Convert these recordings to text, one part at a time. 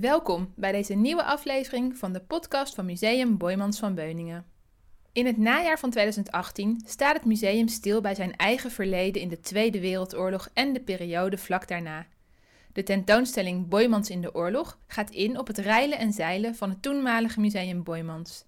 Welkom bij deze nieuwe aflevering van de podcast van Museum Boymans van Beuningen. In het najaar van 2018 staat het museum stil bij zijn eigen verleden in de Tweede Wereldoorlog en de periode vlak daarna. De tentoonstelling Boymans in de oorlog gaat in op het reilen en zeilen van het toenmalige museum Boymans.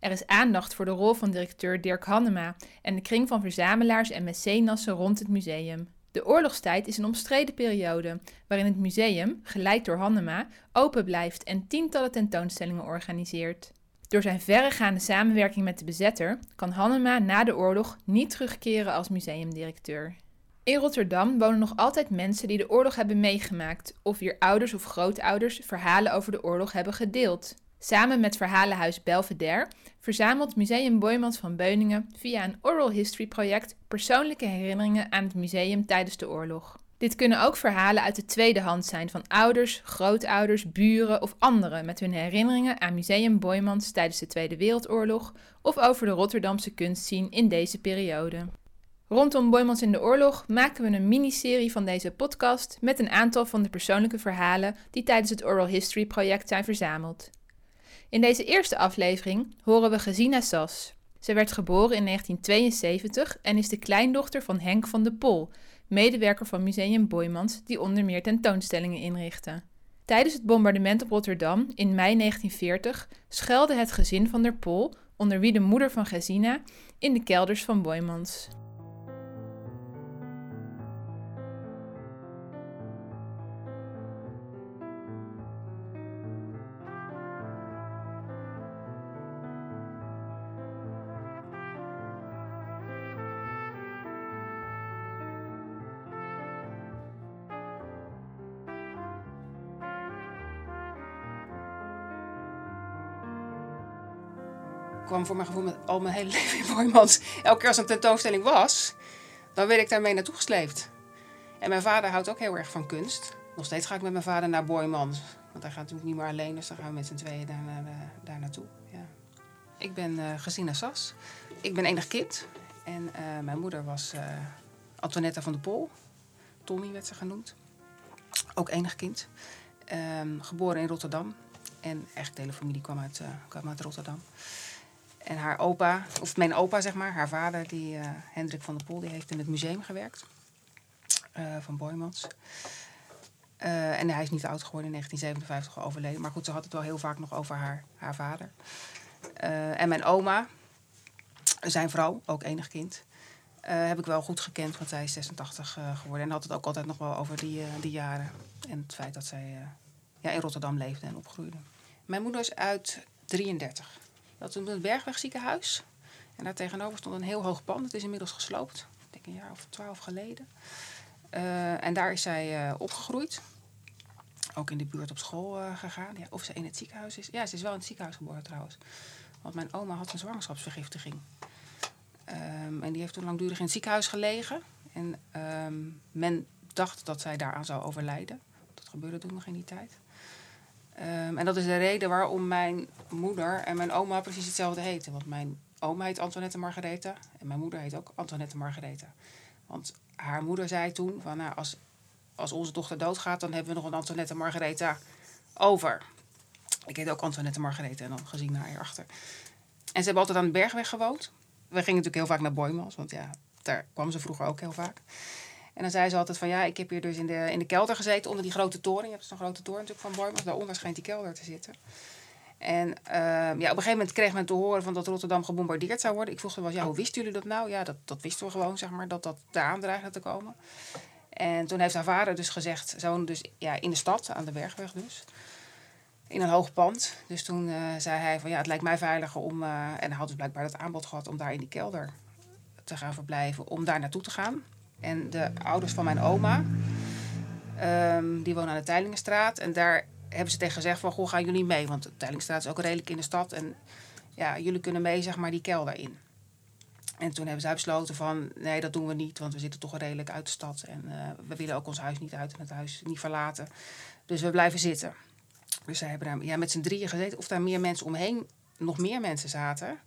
Er is aandacht voor de rol van directeur Dirk Hannema en de kring van verzamelaars en mecenassen rond het museum. De oorlogstijd is een omstreden periode waarin het museum, geleid door Hannema, open blijft en tientallen tentoonstellingen organiseert. Door zijn verregaande samenwerking met de bezetter kan Hannema na de oorlog niet terugkeren als museumdirecteur. In Rotterdam wonen nog altijd mensen die de oorlog hebben meegemaakt of wier ouders of grootouders verhalen over de oorlog hebben gedeeld. Samen met Verhalenhuis Belvedere verzamelt Museum Boymans van Beuningen via een oral history project persoonlijke herinneringen aan het museum tijdens de oorlog. Dit kunnen ook verhalen uit de tweede hand zijn van ouders, grootouders, buren of anderen met hun herinneringen aan Museum Boymans tijdens de Tweede Wereldoorlog of over de Rotterdamse kunstscene in deze periode. Rondom Boymans in de oorlog maken we een miniserie van deze podcast met een aantal van de persoonlijke verhalen die tijdens het Oral History project zijn verzameld. In deze eerste aflevering horen we Gesina Sas. Ze werd geboren in 1972 en is de kleindochter van Henk van de Pol, medewerker van Museum Boymans, die onder meer tentoonstellingen inrichtte. Tijdens het bombardement op Rotterdam in mei 1940 schuilde het gezin van der Pol, onder wie de moeder van Gesina, in de kelders van Boymans. Kwam voor mijn gevoel met al mijn hele leven in Boymans. Elke keer als een tentoonstelling was, dan werd ik daarmee naartoe gesleept. En mijn vader houdt ook heel erg van kunst. Nog steeds ga ik met mijn vader naar Boymans. Want hij gaat natuurlijk niet meer alleen, dus dan gaan we met z'n tweeën daar, naar, eh, daar naartoe. Ja. Ik ben uh, Gesina Sas. Ik ben enig kind. En uh, mijn moeder was uh, van de Pol. Tommy werd ze genoemd. Ook enig kind. Um, geboren in Rotterdam. En eigenlijk de hele familie kwam uit, kwam uit Rotterdam. En haar opa, of mijn opa zeg maar, haar vader, die, uh, Hendrik van der Pol, die heeft in het museum gewerkt. Uh, van Boymans. Uh, en hij is niet oud geworden, in 1957 overleden. Maar goed, ze had het wel heel vaak nog over haar, haar vader. en mijn oma, zijn vrouw, ook enig kind, heb ik wel goed gekend, want zij is 86 geworden. En had het ook altijd nog wel over die, die jaren. En het feit dat zij ja, in Rotterdam leefde en opgroeide. Mijn moeder is uit 33. Dat was het Bergweg ziekenhuis. En daar tegenover stond een heel hoog pand. Het is inmiddels gesloopt. Ik denk een jaar of twaalf geleden. Uh, en daar is zij uh, opgegroeid. Ook in de buurt op school uh, gegaan. Ja, of ze in het ziekenhuis is. Ja, ze is wel in het ziekenhuis geboren trouwens. Want mijn oma had een zwangerschapsvergiftiging. Um, en die heeft toen langdurig in het ziekenhuis gelegen. En um, men dacht dat zij daaraan zou overlijden. Dat gebeurde toen nog in die tijd. Um, en dat is de reden waarom mijn moeder en mijn oma precies hetzelfde heten. Want mijn oma heet Antoinette Margaretha en mijn moeder heet ook Antoinette Margaretha. Want haar moeder zei toen, van, nou, als, als onze dochter doodgaat, dan hebben we nog een Antoinette Margaretha over. Ik heet ook Antoinette Margaretha en dan gezien naar achter. En ze hebben altijd aan de Bergweg gewoond. We gingen natuurlijk heel vaak naar Boymans, want ja, daar kwam ze vroeger ook heel vaak. En dan zei ze altijd van ja, ik heb hier dus in de, in de kelder gezeten onder die grote toren. Je hebt zo'n grote toren natuurlijk van Boymans. Daaronder schijnt die kelder te zitten. En uh, ja, op een gegeven moment kreeg men te horen van dat Rotterdam gebombardeerd zou worden. Ik vroeg ze wel, ja, hoe wisten jullie dat nou? Ja, dat, dat wisten we gewoon, zeg maar, dat dat eraan dreigde te komen. En toen heeft haar vader dus gezegd, ze dus ja, in de stad, aan de Bergweg dus. In een hoog pand. Dus toen uh, zei hij van ja, het lijkt mij veiliger om... Uh, en hij had dus blijkbaar het aanbod gehad om daar in die kelder te gaan verblijven. Om daar naartoe te gaan. En de ouders van mijn oma, um, die wonen aan de Teilingenstraat. En daar hebben ze tegen gezegd van, goh, gaan jullie mee? Want de Teilingenstraat is ook redelijk in de stad. En ja, jullie kunnen mee, zeg maar, die kelder in. En toen hebben zij besloten van, nee, dat doen we niet. Want we zitten toch redelijk uit de stad. En uh, we willen ook ons huis niet uit en het huis niet verlaten. Dus we blijven zitten. Dus zij hebben daar ja, met z'n drieën gezeten. Of daar meer mensen omheen, nog meer mensen zaten.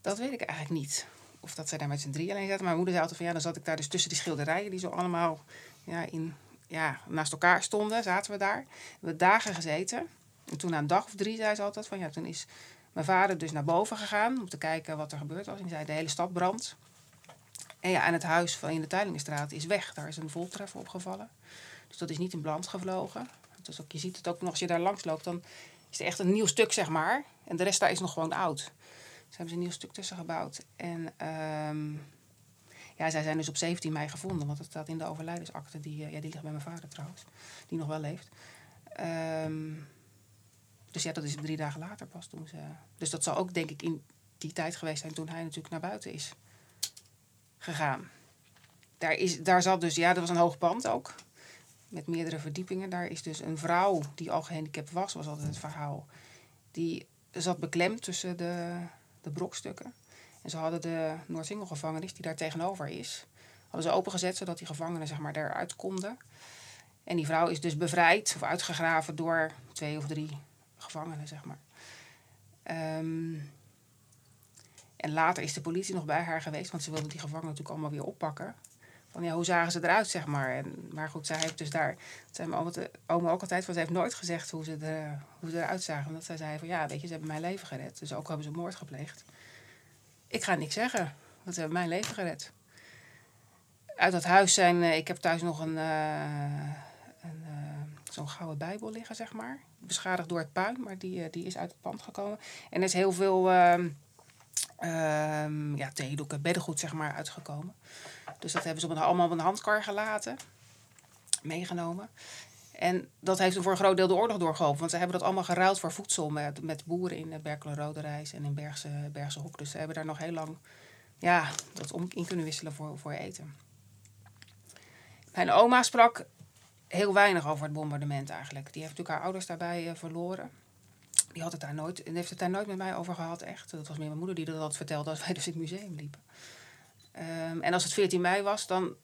Dat weet ik eigenlijk niet of dat zij daar met z'n drie alleen zaten. Mijn moeder zei altijd van ja, dan zat ik daar dus tussen die schilderijen die zo allemaal ja, in, ja, naast elkaar stonden, zaten we daar. We hebben dagen gezeten. En toen na een dag of drie zei ze altijd van ja, toen is mijn vader dus naar boven gegaan om te kijken wat er gebeurd was. En zei de hele stad brandt. En ja, en het huis van in de Tuilingenstraat is weg. Daar is een voltreffer opgevallen. Dus dat is niet in brand gevlogen. Dus ook, je ziet het ook nog als je daar langs loopt, dan is het echt een nieuw stuk, zeg maar. En de rest daar is nog gewoon oud. Dus hebben ze een nieuw stuk tussen gebouwd. En ehm, ja, zij zijn dus op 17 mei gevonden, want het staat in de overlijdensakte. Die, eh, ja, die ligt bij mijn vader trouwens, die nog wel leeft. Ehm, dus ja, dat is drie dagen later pas toen ze. Dus dat zal ook denk ik in die tijd geweest zijn toen hij natuurlijk naar buiten is gegaan. Daar, is, daar zat dus, ja, dat was een hoog pand ook. Met meerdere verdiepingen. Daar is dus een vrouw die al gehandicapt was, was altijd het verhaal. Die zat beklemd tussen de, de brokstukken. En ze hadden de Noord-Singel-gevangenis, die daar tegenover is, hadden ze opengezet zodat die gevangenen zeg maar, eruit konden. En die vrouw is dus bevrijd of uitgegraven door twee of drie gevangenen, zeg maar. Ehm, en later is de politie nog bij haar geweest, want ze wilden die gevangenen natuurlijk allemaal weer oppakken. Van ja, hoe zagen ze eruit, zeg maar. En, maar goed, zij heeft dus daar, dat zei mijn oma ook altijd, want ze heeft nooit gezegd hoe ze, er, hoe ze eruit zagen. Omdat zij zei van ja, weet je, ze hebben mijn leven gered. Dus ook hebben ze moord gepleegd. Ik ga niks zeggen, want ze hebben mijn leven gered. Uit dat huis zijn, eh, ik heb thuis nog een, uh, een uh, zo'n gouden bijbel liggen, zeg maar. Beschadigd door het puin, maar die, die is uit het pand gekomen. En er is heel veel uh, ja, theedoeken, beddengoed, zeg maar, uitgekomen. Dus dat hebben ze op allemaal op een handkar gelaten, meegenomen. En dat heeft voor een groot deel de oorlog doorgeholpen. Want ze hebben dat allemaal geruild voor voedsel met, met boeren in Berkelen Rode Reis en in Bergse, Bergse Hoek. Dus ze hebben daar nog heel lang ja, dat om in kunnen wisselen voor, voor eten. Mijn oma sprak heel weinig over het bombardement eigenlijk. Die heeft natuurlijk haar ouders daarbij uh, verloren. Die had het daar nooit, en heeft het daar nooit met mij over gehad, echt. Dat was meer mijn moeder die dat vertelde als wij dus in het museum liepen. Um, en als het 14 mei was, dan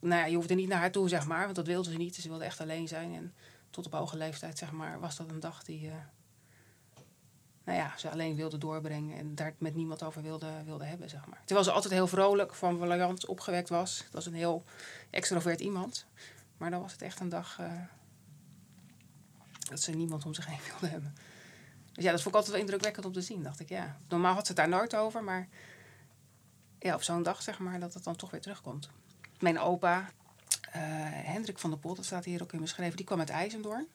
nou ja, je hoefde niet naar haar toe, zeg maar. Want dat wilde ze niet. Ze wilde echt alleen zijn. En tot op hoge leeftijd, zeg maar, was dat een dag die... Uh, nou ja, ze alleen wilde doorbrengen. En daar met niemand over wilde, wilde hebben, zeg maar. Terwijl ze altijd heel vrolijk, van valant opgewekt was. Het was een heel extrovert iemand. Maar dan was het echt een dag... Uh, dat ze niemand om zich heen wilde hebben. Dus ja, dat vond ik altijd wel indrukwekkend om te zien, dacht ik. Ja, normaal had ze het daar nooit over, maar ja, op zo'n dag zeg maar, dat het dan toch weer terugkomt. Mijn opa, uh, Hendrik van der Pot, dat staat hier ook in beschreven, die kwam uit IJzendoorn.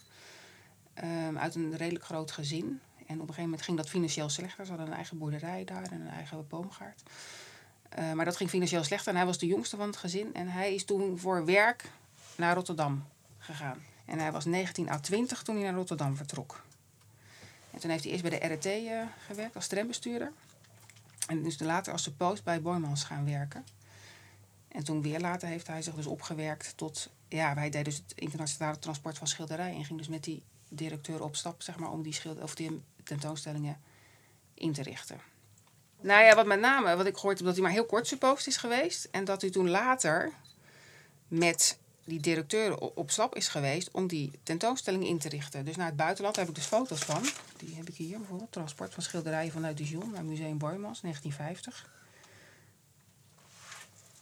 Um, uit een redelijk groot gezin. En op een gegeven moment ging dat financieel slechter. Ze hadden een eigen boerderij daar en een eigen boomgaard. Uh, maar dat ging financieel slechter en hij was de jongste van het gezin. En hij is toen voor werk naar Rotterdam gegaan. En hij was 19 à 20 toen hij naar Rotterdam vertrok. En toen heeft hij eerst bij de RT uh, gewerkt als trambestuurder. En dus later als de post bij Boymans gaan werken. En toen weer later heeft hij zich dus opgewerkt tot... Ja, wij deden dus het internationale transport van schilderijen. En ging dus met die directeur op stap, zeg maar, om die, schilder, of die tentoonstellingen in te richten. Nou ja, wat met name, wat ik gehoord heb, dat hij maar heel kort suppost is geweest. En dat hij toen later met die directeur op stap is geweest om die tentoonstelling in te richten. Dus naar het buitenland heb ik dus foto's van. Die heb ik hier bijvoorbeeld. Transport van schilderijen vanuit Dijon naar Museum Boymans, 1950.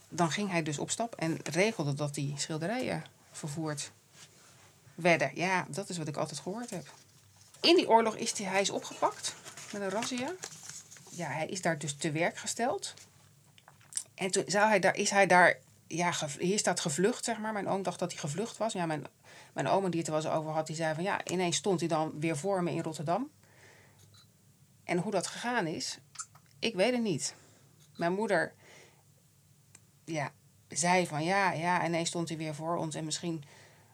Dan ging hij dus op stap en regelde dat die schilderijen vervoerd werden. Ja, dat is wat ik altijd gehoord heb. In die oorlog is hij, hij is opgepakt met een razzia. Ja, hij is daar dus te werk gesteld. En toen zou hij daar, is hij daar ja, hier staat gevlucht, zeg maar. Mijn oom dacht dat hij gevlucht was. Ja, mijn, mijn oma die het er eens over had, die zei van ja, ineens stond hij dan weer voor me in Rotterdam. En hoe dat gegaan is, ik weet het niet. Mijn moeder, ja, zei van ja, ja, ineens stond hij weer voor ons. En misschien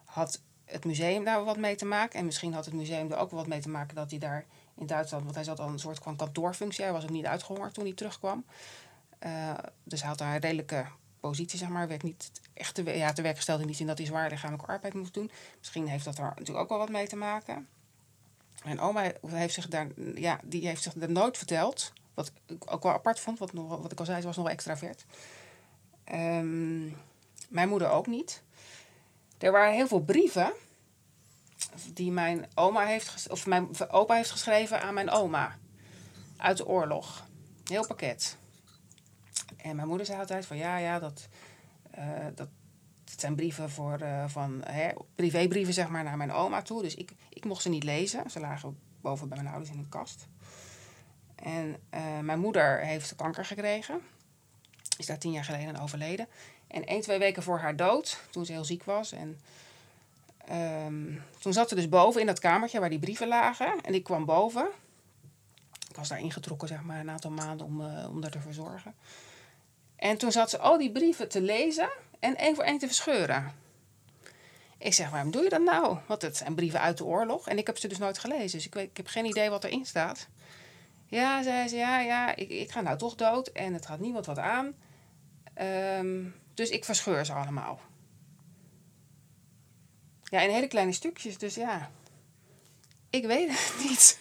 had het museum daar wat mee te maken. En misschien had het museum er ook wat mee te maken dat hij daar in Duitsland, want hij zat al een soort van kantoorfunctie. Hij was ook niet uitgehongerd toen hij terugkwam. Uh, dus hij had daar redelijke positie, zeg maar, werd niet echt te, ja, te werk gesteld in die zin dat hij zwaar lichamelijke arbeid moest doen. Misschien heeft dat daar natuurlijk ook wel wat mee te maken. En oma heeft zich daar, ja, die heeft zich daar nooit verteld. Wat ik ook wel apart vond, wat, nog, wat ik al zei, ze was nog wel extravert. Um, mijn moeder ook niet. Er waren heel veel brieven die mijn oma heeft, of mijn opa heeft geschreven aan mijn oma uit de oorlog. Heel pakket. En mijn moeder zei altijd van ja, ja, dat, uh, dat zijn brieven voor, uh, van hè, privébrieven zeg maar, naar mijn oma toe. Dus ik, ik mocht ze niet lezen. Ze lagen boven bij mijn ouders in een kast. En uh, mijn moeder heeft kanker gekregen. Is daar tien jaar geleden overleden. En één, twee weken voor haar dood, toen ze heel ziek was. En um, toen zat ze dus boven in dat kamertje waar die brieven lagen. En ik kwam boven. Ik was daar ingetrokken, zeg maar, een aantal maanden om, om daar te verzorgen. En toen zat ze al die brieven te lezen en één voor één te verscheuren. Ik zeg, waarom doe je dat nou? Want het zijn brieven uit de oorlog. En ik heb ze dus nooit gelezen. Dus ik, weet, ik heb geen idee wat erin staat. Ja, zei ze, ja, ja, ik, ik ga nou toch dood. En het gaat niemand wat aan. Um, dus ik verscheur ze allemaal. Ja, in hele kleine stukjes. Dus ja, ik weet het niet.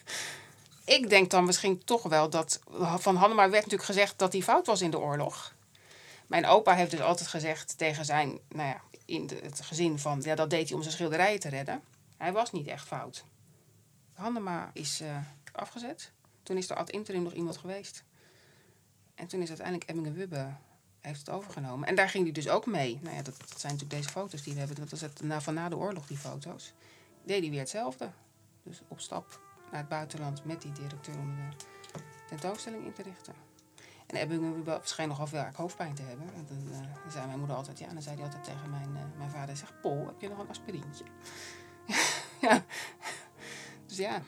Ik denk dan misschien toch wel dat... Van Hannema werd natuurlijk gezegd dat hij fout was in de oorlog. Mijn opa heeft dus altijd gezegd tegen zijn... Nou ja, in het gezin van... Ja, dat deed hij om zijn schilderijen te redden. Hij was niet echt fout. Hannema is uh, afgezet. Toen is er ad interim nog iemand geweest. En toen is uiteindelijk Emmingen Wubbe heeft het overgenomen. En daar ging hij dus ook mee. Nou ja, dat, zijn natuurlijk deze foto's die we hebben. Dat was het na, van na de oorlog, die foto's. Deed hij weer hetzelfde. Dus op stap naar het buitenland met die directeur om de tentoonstelling in te richten. En Ebbingen scheen nogal veel hoofdpijn te hebben. En dan, uh, dan, zei mijn moeder altijd, ja, dan zei hij altijd tegen mijn, uh, mijn vader, zeg, Pol, heb je nog een aspirintje? ja. Dus ja,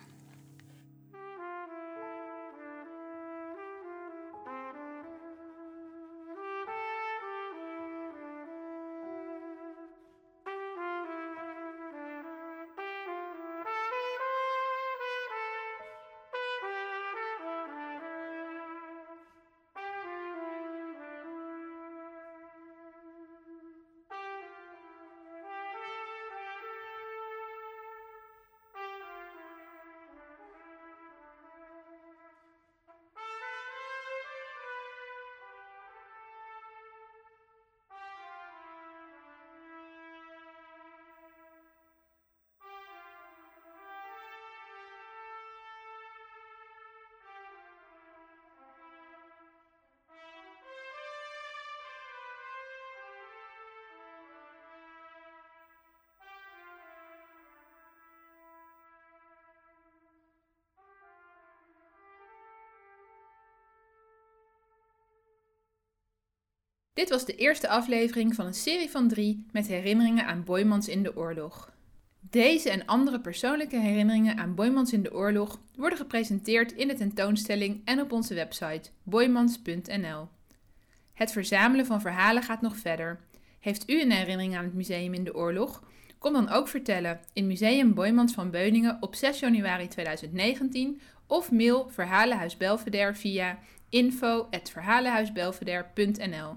Dit was de eerste aflevering van een serie van drie met herinneringen aan Boymans in de oorlog. Deze en andere persoonlijke herinneringen aan Boymans in de oorlog worden gepresenteerd in de tentoonstelling en op onze website boymans.nl. Het verzamelen van verhalen gaat nog verder. Heeft u een herinnering aan het museum in de oorlog? Kom dan ook vertellen in Museum Boymans van Beuningen op 6 januari 2019 of mail Verhalenhuis Belvedere via info.verhalenhuisbelvedere.nl.